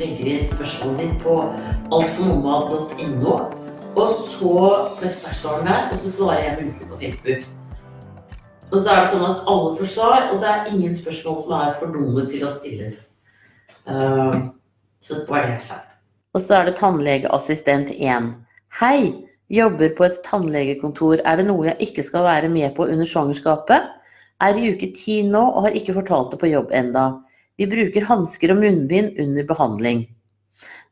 legger inn spørsmålet ditt på altfornormal.no. Og så spørsmålet spørsmålene, og så svarer jeg muntlig på Facebook. Og så er det sånn at alle får svar, og det er ingen spørsmål som er for dumme til å stilles. Uh, så bare det er sagt. Og så er det tannlegeassistent 1. Hei! Jobber på et tannlegekontor. Er det noe jeg ikke skal være med på under svangerskapet? Er i uke ti nå og har ikke fortalt det på jobb enda. Vi bruker hansker og munnbind under behandling.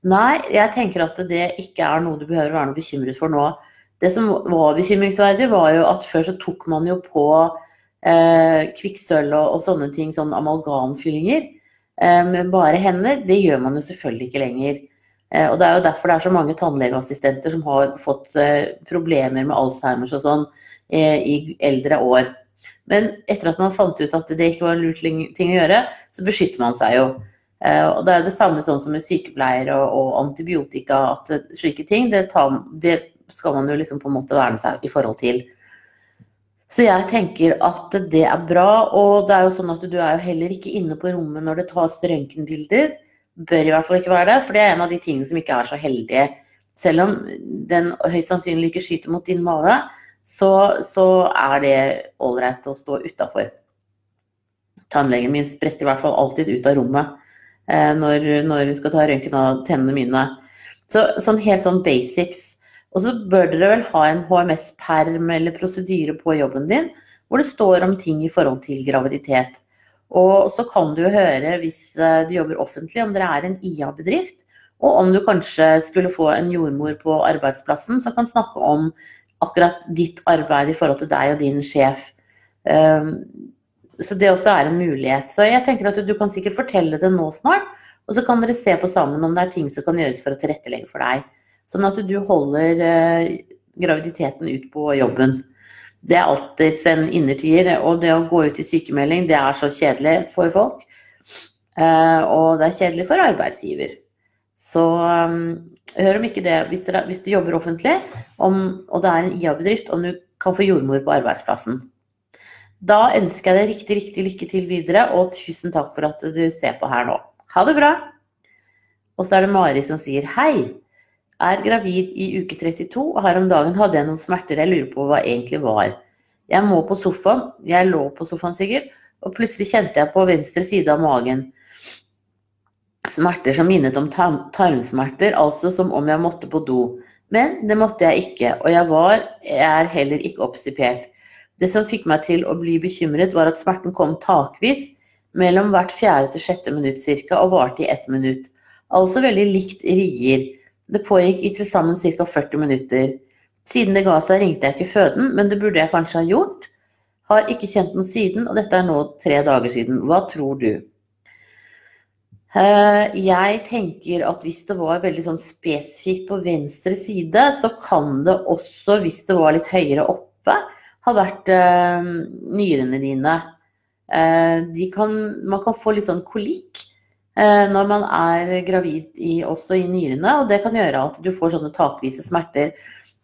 Nei, jeg tenker at det ikke er noe du behøver være noe bekymret for nå. Det som var bekymringsverdig, var jo at før så tok man jo på eh, kvikksølv og, og, sånne ting, sånn amalgamfyllinger, eh, med bare hender. Det gjør man jo selvfølgelig ikke lenger. Eh, og Det er jo derfor det er så mange tannlegeassistenter som har fått eh, problemer med Alzheimers og sånn eh, i eldre år. Men etter at man fant ut at det ikke var en lurt ting å gjøre, så beskytter man seg jo. Og Det er det samme sånn som med sykepleiere og, og antibiotika, at slike ting det, tar, det, skal man jo liksom på en måte verne seg i forhold til. Så jeg tenker at det er bra, og det er jo sånn at du er jo heller ikke inne på rommet når det tas røntgenbilder bør i hvert fall ikke være det, for det er en av de tingene som ikke er så heldige. Selv om den høyst sannsynlig ikke skyter mot din mage, så, så er det ålreit å stå utafor. Tannlegen min spretter i hvert fall alltid ut av rommet eh, når, når hun skal ta røntgen av tennene mine. Så sånn helt sånn basics. Og så bør dere vel ha en HMS-perm eller prosedyre på jobben din hvor det står om ting i forhold til graviditet. Og så kan du høre, hvis eh, du jobber offentlig, om dere er en IA-bedrift, og om du kanskje skulle få en jordmor på arbeidsplassen som kan snakke om akkurat ditt arbeid i forhold til deg og din sjef. Ehm, så det også er en mulighet. Så jeg tenker at du kan sikkert fortelle det nå snart, og så kan dere se på sammen om det er ting som kan gjøres for å tilrettelegge for deg. Sånn at du holder eh, graviditeten ut på jobben det er alltid en innertier. Og det å gå ut i sykemelding, det er så kjedelig for folk. Eh, og det er kjedelig for arbeidsgiver. Så um, hør om ikke det, hvis, dere, hvis du jobber offentlig, om, og det er en IA-bedrift, om du kan få jordmor på arbeidsplassen. Da ønsker jeg deg riktig, riktig lykke til videre, og tusen takk for at du ser på her nå. Ha det bra! Og så er det Mari som sier hei er gravid i uke 32, og her om dagen hadde jeg noen smerter jeg lurer på hva egentlig var. Jeg må på sofaen, jeg lå på sofaen sikkert, og plutselig kjente jeg på venstre side av magen smerter som minnet om tarmsmerter, altså som om jeg måtte på do. Men det måtte jeg ikke, og jeg var, jeg er heller ikke oppstipert. Det som fikk meg til å bli bekymret, var at smerten kom takvis, mellom hvert fjerde til sjette minutt ca., og varte i ett minutt. Altså veldig likt rier. Det pågikk i til sammen ca. 40 minutter. Siden det ga seg, ringte jeg ikke føden, men det burde jeg kanskje ha gjort. Har ikke kjent noe siden, og dette er nå tre dager siden. Hva tror du? Eh, jeg tenker at hvis det var veldig sånn spesifikt på venstre side, så kan det også, hvis det var litt høyere oppe, ha vært uh, nyrene dine. De kan, man kan få litt sånn kolikk. Eh, når man er gravid i, også i nyrene, og det kan gjøre at du får sånne takvise smerter.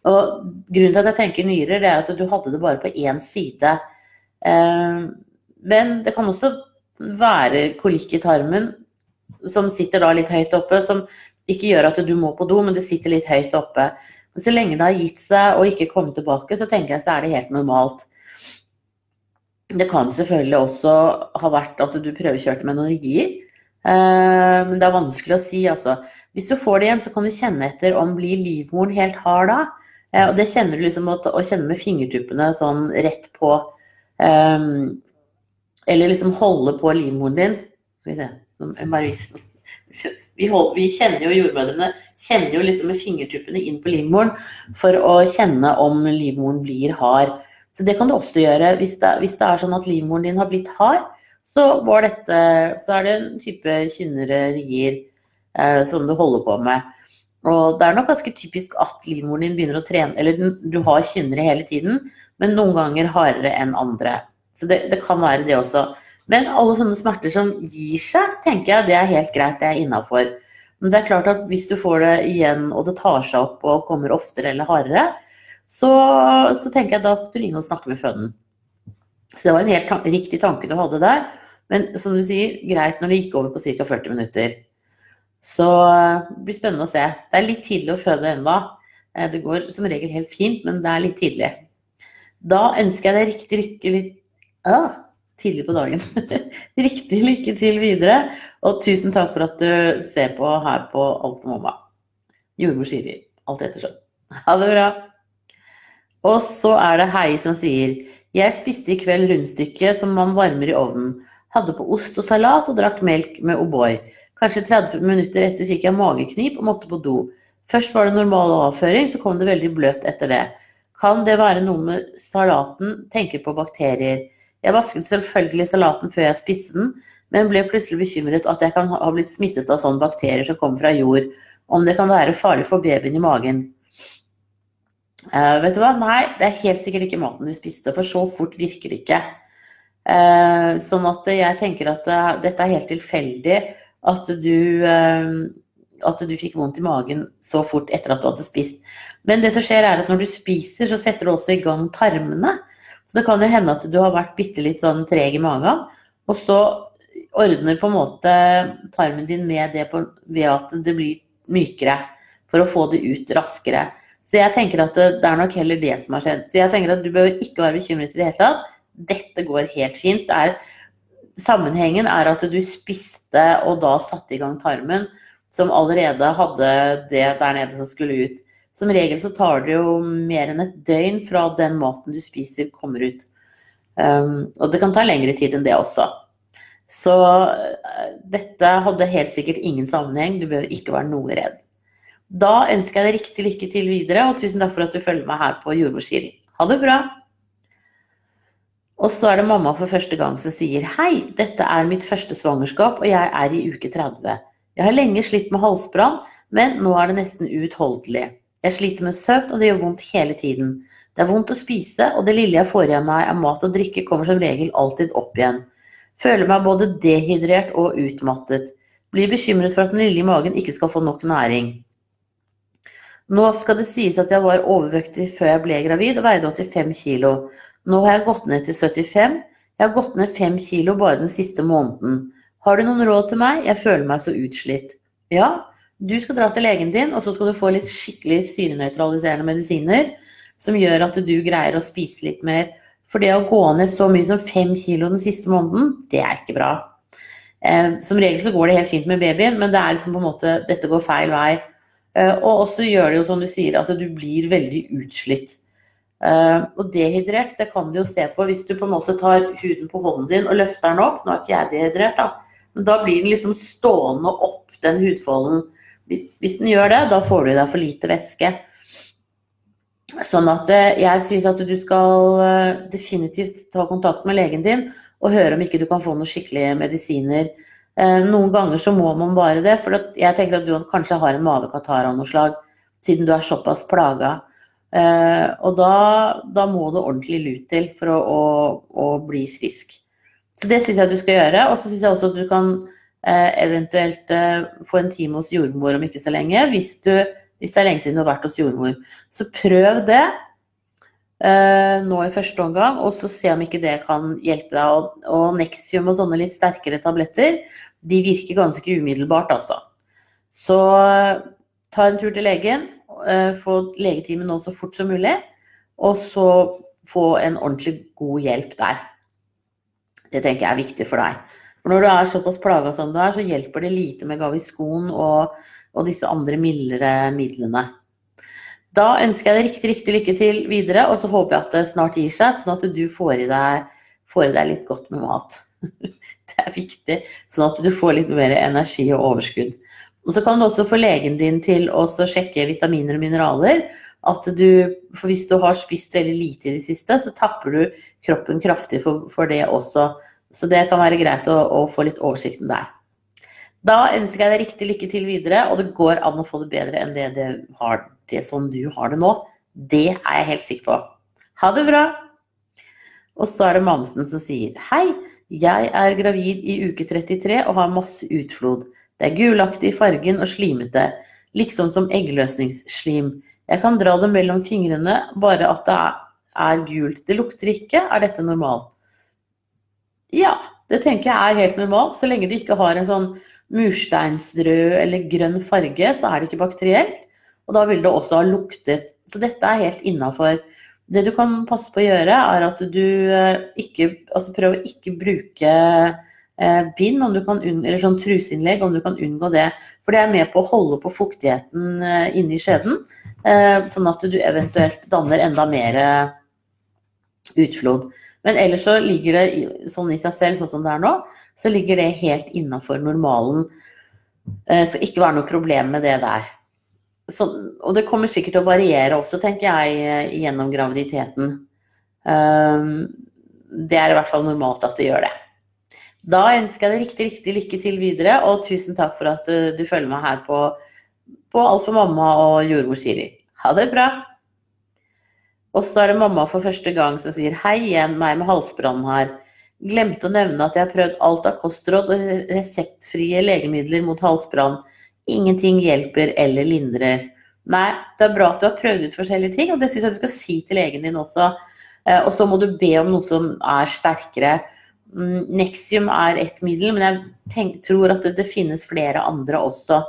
Og grunnen til at jeg tenker nyrer, det er at du hadde det bare på én side. Eh, men det kan også være kolikk i tarmen som sitter da litt høyt oppe, som ikke gjør at du må på do, men det sitter litt høyt oppe. Men så lenge det har gitt seg og ikke kommet tilbake, så tenker jeg så er det helt normalt. Det kan selvfølgelig også ha vært at du prøvekjørte med noen rier. Eh, men det er vanskelig å si, altså. Hvis du får det igjen, så kan du kjenne etter om blir livmoren helt hard da. Eh, og det kjenner du liksom å, kjenne med fingertuppene sånn rett på. Um, eller liksom holde på livmoren din. Skal vi se som bare vi, hold, vi kjenner jo jordmødrene kjenner jo liksom med fingertuppene inn på livmoren for å kjenne om livmoren blir hard. Så det kan du også gjøre hvis det, hvis det er sånn at livmoren din har blitt hard så, dette, så er det en type kynnere rier eh, som du holder på med. Og det er nok ganske typisk at livmoren din begynner å trene Eller du har kynnere hele tiden, men noen ganger hardere enn andre. Så det, det kan være det også. Men alle sånne smerter som gir seg, tenker jeg det er helt greit, det er innafor. Men det er klart at hvis du får det igjen, og det tar seg opp og kommer oftere eller hardere, så, så tenker jeg da skal du ringe og snakke med føden. Så det var en helt riktig tanke du hadde der. Men som du sier, greit når det gikk over på ca. 40 minutter. Så det blir spennende å se. Det er litt tidlig å føde ennå. Eh, det går som regel helt fint, men det er litt tidlig. Da ønsker jeg deg riktig lykke litt tidlig på dagen. riktig lykke til videre, og tusen takk for at du ser på her på Alt om mamma. Jordmor Siri. Alt ettersom. Ha det bra. Og så er det Hei som sier Jeg spiste i kveld rundstykke som man varmer i ovnen. Hadde på ost og salat og drakk melk med O'boy. Kanskje 30 minutter etter fikk jeg mageknip og måtte på do. Først var det normal avføring, så kom det veldig bløt etter det. Kan det være noe med salaten? Tenker på bakterier. Jeg vasket selvfølgelig salaten før jeg spiste den, men ble plutselig bekymret at jeg kan ha blitt smittet av sånne bakterier som kommer fra jord. Om det kan være farlig for babyen i magen. Uh, vet du hva? Nei, det er helt sikkert ikke maten du spiste, for så fort virker det ikke. Uh, sånn at jeg tenker at uh, dette er helt tilfeldig at du at du fikk vondt i magen så fort etter at du hadde spist. Men det som skjer er at når du spiser, så setter du også i gang tarmene. Så det kan jo hende at du har vært bitte litt sånn treg i magen, og så ordner på en måte tarmen din med det på, ved at det blir mykere, for å få det ut raskere. Så jeg tenker at det, det er nok heller det som har skjedd. Så jeg tenker at du bør ikke være bekymret i det hele tatt. Dette går helt fint. Er, sammenhengen er at du spiste og da satte i gang tarmen, som allerede hadde det der nede som skulle ut. Som regel så tar det jo mer enn et døgn fra den maten du spiser kommer ut. Um, og det kan ta lengre tid enn det også. Så uh, dette hadde helt sikkert ingen sammenheng, du behøver ikke være noe redd. Da ønsker jeg deg riktig lykke til videre, og tusen takk for at du følger meg her på Jordmorskiri. Ha det bra! Og så er det mamma for første gang som sier hei, dette er mitt første svangerskap, og jeg er i uke 30. Jeg har lenge slitt med halsbrann, men nå er det nesten uutholdelig. Jeg sliter med søvn, og det gjør vondt hele tiden. Det er vondt å spise, og det lille jeg får i meg av mat og drikke, kommer som regel alltid opp igjen. Føler meg både dehydrert og utmattet. Blir bekymret for at den lille i magen ikke skal få nok næring. Nå skal det sies at jeg var overvektig før jeg ble gravid og veide 85 kg. Nå har jeg gått ned til 75. Jeg har gått ned 5 kg bare den siste måneden. Har du noen råd til meg? Jeg føler meg så utslitt. Ja, du skal dra til legen din, og så skal du få litt skikkelig syrenøytraliserende medisiner som gjør at du greier å spise litt mer. For det å gå ned så mye som fem kilo den siste måneden, det er ikke bra. Eh, som regel så går det helt fint med babyen, men det er liksom på en måte, dette går feil vei. Eh, og også gjør det jo som du sier, at du blir veldig utslitt. Eh, og dehydrert, det kan du jo se på hvis du på en måte tar huden på hånden din og løfter den opp. Nå er ikke jeg dehydrert, da. Men da blir den liksom stående opp, den hudfolden. Hvis den gjør det, da får du i deg for lite væske. Sånn at eh, jeg syns at du skal definitivt ta kontakt med legen din og høre om ikke du kan få noen skikkelige medisiner Eh, noen ganger så må man bare det, for jeg tenker at du kanskje har en mavekatarr av noe slag, siden du er såpass plaga. Eh, og da, da må det ordentlig lut til for å, å, å bli frisk. Så det syns jeg du skal gjøre. Og så syns jeg også at du kan eh, eventuelt få en time hos jordmor om ikke så lenge, hvis, du, hvis det er lenge siden du har vært hos jordmor. Så prøv det nå i første omgang, og så se om ikke det kan hjelpe deg. Og, Nexium og sånne litt sterkere tabletter, de virker ganske umiddelbart, altså. Så ta en tur til legen, eh, få legetime nå så fort som mulig, og så få en ordentlig god hjelp der. Det tenker jeg er viktig for deg. For når du er såpass plaga som du er, så hjelper det lite med Gaviscon og, og disse andre mildere midlene. Da ønsker jeg deg riktig, riktig lykke til videre, og så håper jeg at det snart gir seg, sånn at du får i deg, får i deg litt godt med mat. Det er viktig, sånn at du får litt mer energi og overskudd. Og så kan du også få legen din til å sjekke vitaminer og mineraler. Du, for hvis du har spist veldig lite i det siste, så tapper du kroppen kraftig for, for det også. Så det kan være greit å, å, få litt oversikten der. Da ønsker jeg deg riktig lykke til videre, og det går an å få det bedre enn det, det, har, det som du har det nå. Det er jeg helt sikker på. Ha det bra! Og så er det mamsen som sier hei. Jeg er gravid i uke 33 og har masse utflod. Det er gulaktig i fargen og slimete, liksom som eggløsningsslim. Jeg kan dra det mellom fingrene, bare at det er gult. Det lukter ikke. Er dette normalt? Ja, det tenker jeg er helt normalt. Så lenge det ikke har en sånn mursteinsrød eller grønn farge, så er det ikke bakterielt. Og da vil det også ha luktet. Så dette er helt innafor. Det du kan passe på å gjøre, er at du eh, ikke Altså prøv å ikke bruke eh, bind, kan eller sånn truseinnlegg, om du kan unngå det. For det er med på å holde på fuktigheten eh, inni skjeden, eh, sånn at du eventuelt danner enda mer eh, utflod. Men ellers så ligger det sånn i seg selv, sånn som det er nå, så ligger det helt innafor normalen. Eh, skal ikke være noe problem med det der. Så, og det kommer sikkert til å variere også, tenker jeg, gjennom graviditeten. Um, det er i hvert fall normalt at det gjør det. Da ønsker jeg deg riktig, riktig lykke til videre, og tusen takk for at uh, du følger meg her på, på Alt for mamma og jordmor Siri. Ha det bra! Og så er det mamma for første gang som sier hei igjen, meg med halsbrannen her. Glemte å nevne at jeg har prøvd alt av kostråd og reseptfrie legemidler mot halsbrann. Ingenting hjelper eller lindrer. Nei, det er bra at du har prøvd ut forskjellige ting, og det syns jeg du skal si til legen din også. Eh, og så må du be om noe som er sterkere. Mm, Nexium er ett middel, men jeg tenk, tror at det, det, finnes flere andre også.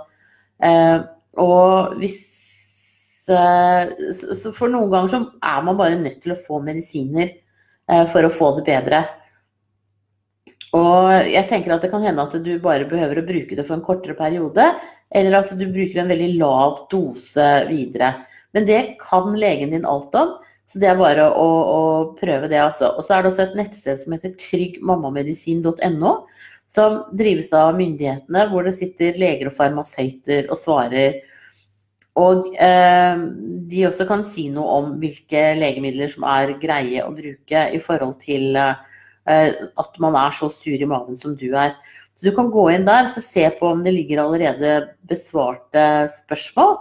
Eh, og hvis så For noen ganger så er man bare nødt til å få medisiner for å få det bedre. Og jeg tenker at det kan hende at du bare behøver å bruke det for en kortere periode, eller at du bruker en veldig lav dose videre. Men det kan legen din alt om, så det er bare å, å prøve det. Altså. Og så er det også et nettsted som heter tryggmammamedisin.no, som drives av myndighetene, hvor det sitter leger og farmasøyter og svarer. Og eh, de også kan si noe om hvilke legemidler som er greie å bruke i forhold til eh, at man er så sur i magen som du er. Så du kan gå inn der og se på om det ligger allerede besvarte spørsmål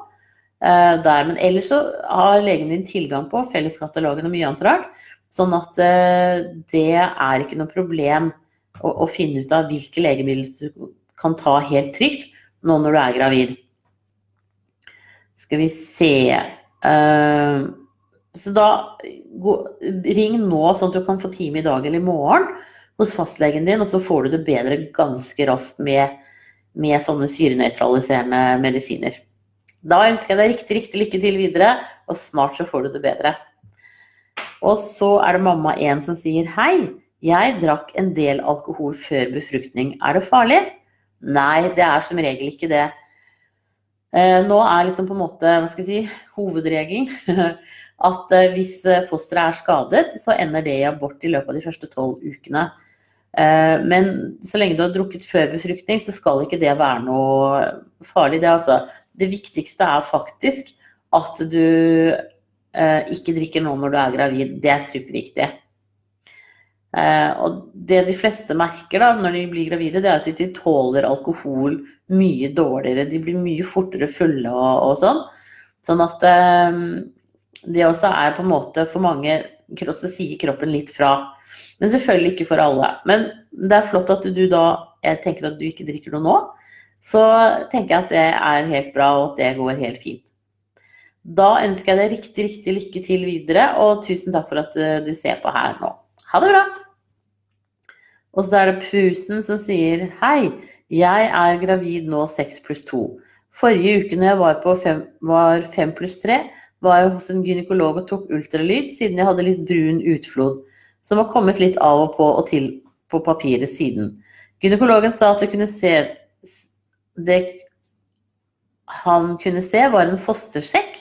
eh, der. Men ellers så har legen din tilgang på felleskatalogen og mye annet rart. Sånn at eh, det er ikke noe problem å, å finne ut av hvilke legemidler du kan ta helt trygt nå når du er gravid. Skal vi se uh, så da gå, ring nå, sånn at du kan få time i dag eller i morgen hos fastlegen din, og så får du det bedre ganske raskt med, med sånne syrenøytraliserende medisiner. Da ønsker jeg deg riktig, riktig lykke til videre, og snart så får du det bedre. Og så er det mamma 1 som sier hei, jeg drakk en del alkohol før befruktning, er det farlig? Nei, det er som regel ikke det. Eh, nå er liksom på en måte, hva skal jeg si, hovedregelen at eh, hvis eh, fosteret er skadet, så ender det i abort i løpet av de første tolv ukene. Men så lenge du har drukket før befruktning, så skal ikke det være noe farlig. Det, altså, det viktigste er faktisk at du ikke drikker nå når du er gravid. Det er superviktig. Og det de fleste merker da, når de blir gravide, det er at de tåler alkohol mye dårligere. De blir mye fortere fulle og, og sånn. Sånn at det også er på en måte for mange så sier kroppen litt fra. Men selvfølgelig ikke for alle. Men det er flott at du da Jeg tenker at du ikke drikker noe nå. Så tenker jeg at det er helt bra, og at det går helt fint. Da ønsker jeg deg riktig, riktig lykke til videre, og tusen takk for at eh, du ser på her nå. Ha det bra! Og så er det Pusen som sier Hei, jeg er gravid nå 6 pluss 2. Forrige uke når jeg var på 5 pluss 3, var jeg hos en gynekolog og tok ultralyd, siden jeg hadde litt brun utflod, som har kommet litt av og på og til på papiret siden. Gynekologen sa at det kunne se det han kunne se, var en fostersjekk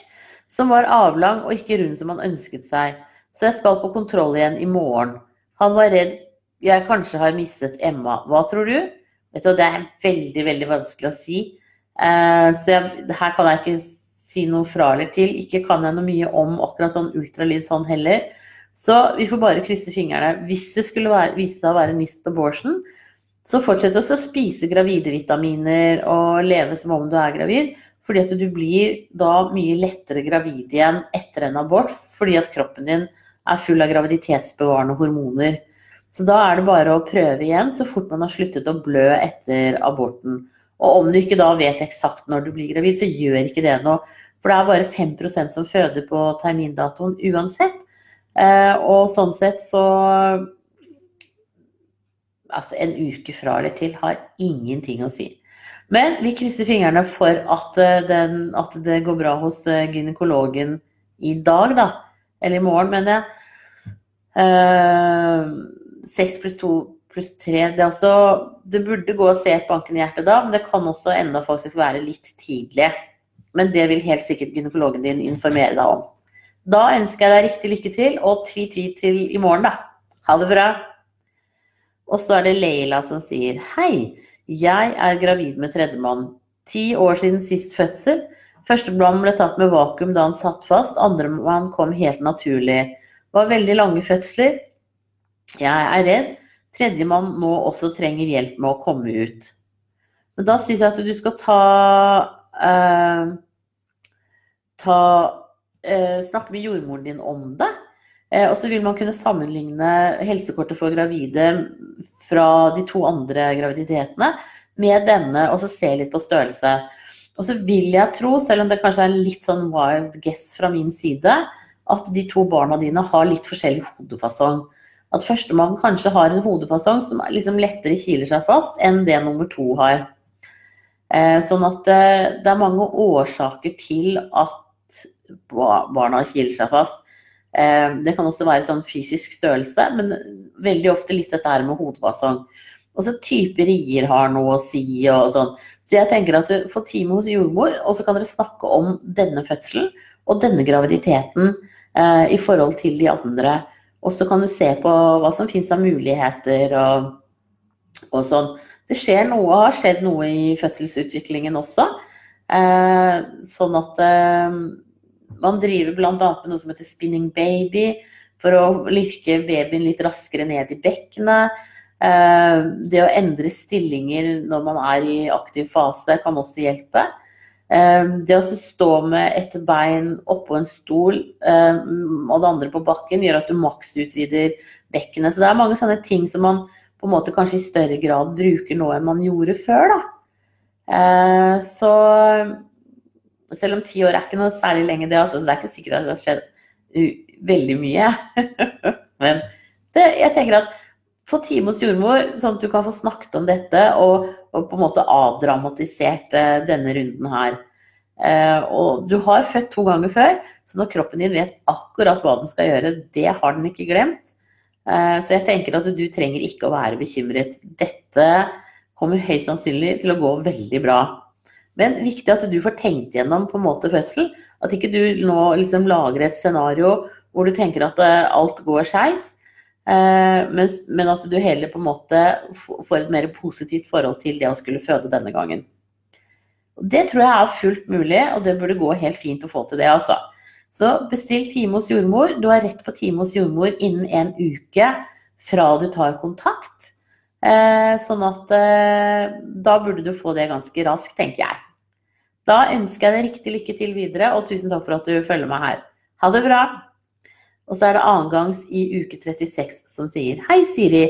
som var avlang og ikke rund som han ønsket seg, så jeg skal på kontroll igjen i morgen. Han var redd jeg kanskje har mistet Emma. Hva tror du? Vet du, Det er veldig, veldig vanskelig å si. Uh, så jeg, her kan jeg ikke si noe fra eller til. Ikke kan jeg noe mye om akkurat sånn ultralyd sånn heller. Så vi får bare krysse fingrene. Hvis det skulle være, vise seg å være mist abortion, så fortsett også å spise gravide vitaminer og leve som om du er gravid. Fordi at du blir da mye lettere gravid igjen etter en abort, fordi at kroppen din er full av graviditetsbevarende hormoner. Så da er det bare å prøve igjen så fort man har sluttet å blø etter aborten. Og om du ikke da vet eksakt når du blir gravid, så gjør ikke det noe. For det er bare 5% som føder på termindatoen uansett. Eh, og sånn sett så altså en uke fra eller til har ingenting å si. Men vi krysser fingrene for at, eh, den, at det går bra hos eh, gynekologen i dag, da. Eller i morgen, mener jeg. Seks pluss to pluss tre. Det, det burde gå og se et bankende hjerte da, men det kan også enda faktisk være litt tidlig. Men det vil helt sikkert gynekologen din informere deg om. Da ønsker jeg deg riktig lykke til, og tvi-tvi til i morgen, da. Ha det bra. Og så er det Leila som sier Hei, jeg er gravid med tredjemann. Ti år siden sist fødsel. Førstemann ble tatt med vakuum da han satt fast. Andremann kom helt naturlig. Det var veldig lange fødsler. Jeg er redd tredjemann nå også trenger hjelp med å komme ut. Men da syns jeg at du skal ta, eh, ta eh, Snakke med jordmoren din om det. Eh, og så vil man kunne sammenligne helsekortet for gravide fra de to andre graviditetene med denne, og så se litt på størrelse. Og så vil jeg tro, selv om det kanskje er en litt sånn wild guess fra min side, at de to barna dine har litt forskjellig hodefasong at førstemann kanskje har en hodefasong som liksom lettere kiler seg fast enn det nummer to har. Eh, sånn at eh, det er mange årsaker til at barna kiler seg fast. Eh, det kan også være sånn fysisk størrelse, men veldig ofte litt dette her med hodefasong. Også type rier har noe å si og sånn. Så jeg tenker at du får time hos jordmor, og så kan dere snakke om denne fødselen og denne graviditeten i forhold til de andre. Og så kan du se på hva som finnes av muligheter og, og sånn. Det skjer noe, har skjedd noe i fødselsutviklingen også. Eh, sånn at eh, man driver bl.a. med noe som heter spinning baby, for å lirke babyen litt raskere ned i bekkenet. Eh, det å endre stillinger når man er i aktiv fase kan også hjelpe. Ehm, det å stå med et bein oppå en stol ehm, og det andre på bakken, gjør at du maksutvider bekkenet. Så det er mange sånne ting som man på en måte kanskje i større grad bruker nå enn man gjorde før. da. Ehm, så selv om ti år er ikke noe særlig lenge, det, altså, så det er ikke sikkert at det har skjedd veldig mye. Men det, jeg tenker at få time hos jordmor, sånn at du kan få snakket om dette og, og på en måte avdramatisert uh, denne runden her. Uh, og du har født to ganger før, så når kroppen din vet akkurat hva den skal gjøre, det har den ikke glemt. Uh, så jeg tenker at du trenger ikke å være bekymret. Dette kommer høyst sannsynlig til å gå veldig bra. Men viktig at du får tenkt gjennom på en måte fødsel. At ikke du nå liksom lager et scenario hvor du tenker at alt går skeis. Eh, men, at du heller på en måte får et mer positivt forhold til det å skulle føde denne gangen. Det tror jeg er fullt mulig, og det burde gå helt fint å få til det, altså. Så bestill time hos jordmor. Du har rett på time hos jordmor innen en uke fra du tar kontakt. Eh, sånn at eh, da burde du få det ganske raskt, tenker jeg. Da ønsker jeg deg riktig lykke til videre, og tusen takk for at du følger meg her. Ha det bra! Og så er det annengangs i uke 36 som sier Hei, Siri.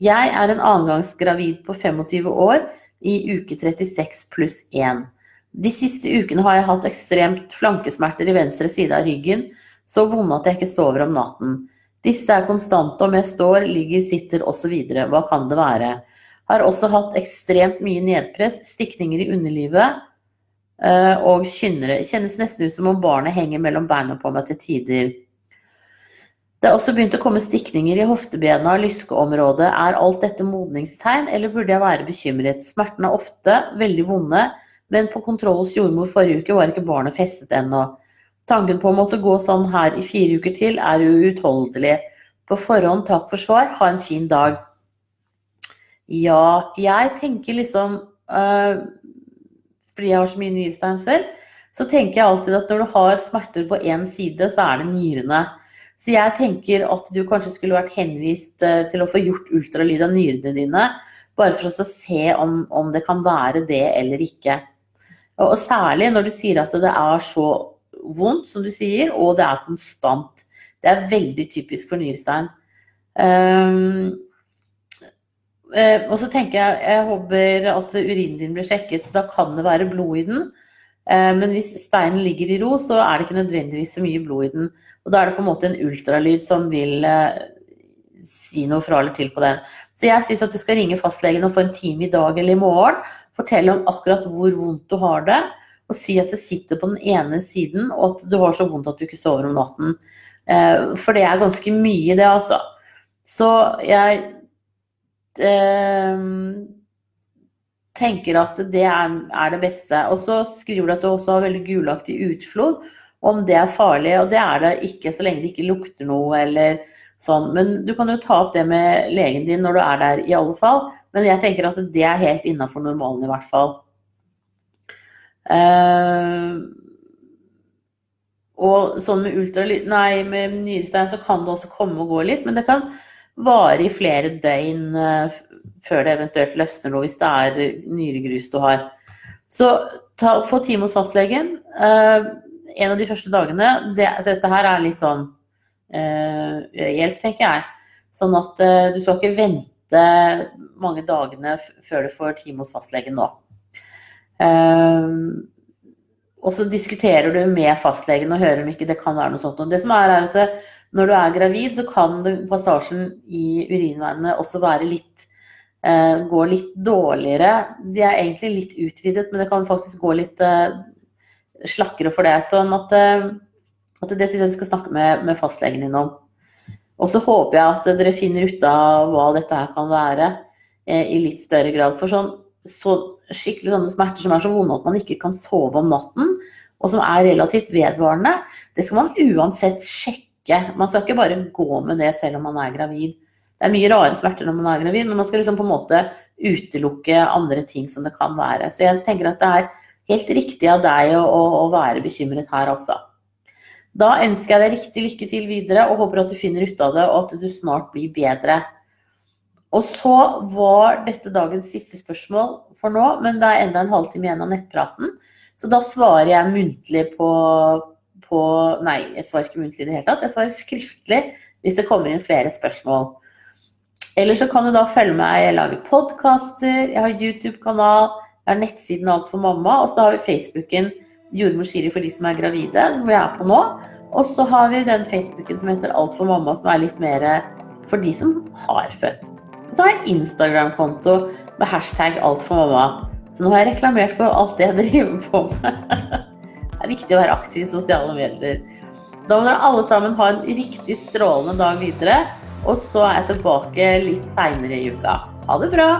Jeg er en annengangsgravid på 25 år i uke 36 pluss 1. De siste ukene har jeg hatt ekstremt flankesmerter i venstre side av ryggen, så vonde at jeg ikke sover om natten. Disse er konstante om jeg står, ligger, sitter osv. Hva kan det være? Har også hatt ekstremt mye nedpress, stikninger i underlivet eh, og kynnere. Kjennes nesten ut som om barnet henger mellom beina på meg til tider. Det er også begynt å komme stikninger i hoftebena og lyskeområdet. Er alt dette modningstegn, eller burde jeg være bekymret? Smertene er ofte veldig vonde, men på kontroll hos jordmor forrige uke var ikke barnet festet ennå. Tanken på å måtte gå sånn her i fire uker til er uutholdelig. På forhånd takk for svar, ha en fin dag. Ja, jeg tenker liksom øh, Fordi jeg har så mye nyrestein selv, så tenker jeg alltid at når du har smerter på én side, så er det nyrene. Så jeg tenker at du kanskje skulle vært henvist eh, til å få gjort ultralyd av nyrene dine, bare for å se om, om, det kan være det eller ikke. Og, særlig når du sier at det er så vondt, som du sier, og det er konstant. Det er veldig typisk for nyrestein. Um, og så tenker jeg jeg håper at urinen din blir sjekket. Da kan det være blod i den. Uh, men hvis steinen ligger i ro, så er det ikke nødvendigvis så mye blod i den. Og da er det på en måte en ultralyd som vil, eh, si noe fra eller til på den. Så jeg syns at du skal ringe fastlegen og få en time i dag eller i morgen. Fortelle om akkurat hvor vondt du har det, og si at det sitter på den ene siden, og at du har så vondt at du ikke sover om natten. Eh, for det er ganske mye, det, altså. Så jeg eh, tenker at det er, er, det beste. Og så skriver du at du også har veldig gulaktig utflod. Om det er farlig, og det er det ikke så lenge det ikke lukter noe eller sånn. Men du kan jo ta opp det med legen din når du er der i alle fall. Men jeg tenker at det er helt innafor normalen i hvert fall. Uh, og sånn med ultralyd Nei, med nyrestein så kan det også komme og gå litt, men det kan vare i flere døgn uh, før det eventuelt løsner noe, hvis det er nyregrus du har. Så ta, få time hos fastlegen. Uh, en av de første dagene det, Dette her er litt sånn uh, hjelp, tenker jeg. Sånn at du skal ikke vente mange dagene før du får time hos fastlegen nå. Uh, og så diskuterer du med fastlegen og hører om ikke det kan være noe sånt. Og det som er, er at det, når du er gravid, så kan passasjen i urinveiene også være litt uh, går litt dårligere. De er egentlig litt utvidet, men det kan faktisk gå litt eh, slakkere for det. Sånn at, at det syns jeg du skal snakke med, med fastlegen din om. Og så håper jeg at dere finner ut av hva dette her kan være i litt større grad. For sånn så skikkelig sånne smerter som er så vonde at man ikke kan sove om natten, og som er relativt vedvarende, det skal man uansett sjekke. Man skal ikke bare gå med det selv om man er gravid. Det er mye rare smerter når man er gravid, men man skal liksom på en måte utelukke andre ting som det kan være. Så jeg tenker at det er helt riktig av deg å, å være bekymret her også. Da ønsker jeg deg riktig lykke til videre og håper at du finner ut av det, og at du snart blir bedre. Og så var dette dagens siste spørsmål for nå, men det er enda en halvtime igjen av nettpraten. Så da svarer jeg muntlig på, på Nei, jeg svarer ikke muntlig i det hele tatt. Jeg svarer skriftlig hvis det kommer inn flere spørsmål. Eller så kan du da følge meg. Jeg lager podkaster, jeg har YouTube-kanal, jeg har nettsiden Alt for mamma, og så har vi Facebooken Jordmor Shiri for de som er gravide, som vi er på nå. Og så har vi den Facebooken som heter Alt for mamma, som er litt mer for de som har født. Og Så har jeg Instagram-konto med hashtag alt for mamma. Så nå har jeg reklamert for alt det jeg driver på med. Det er viktig å være aktiv i sosiale medier. Da må dere alle sammen ha en riktig strålende dag videre. Og så er jeg tilbake litt seinere i uka. Ha det bra!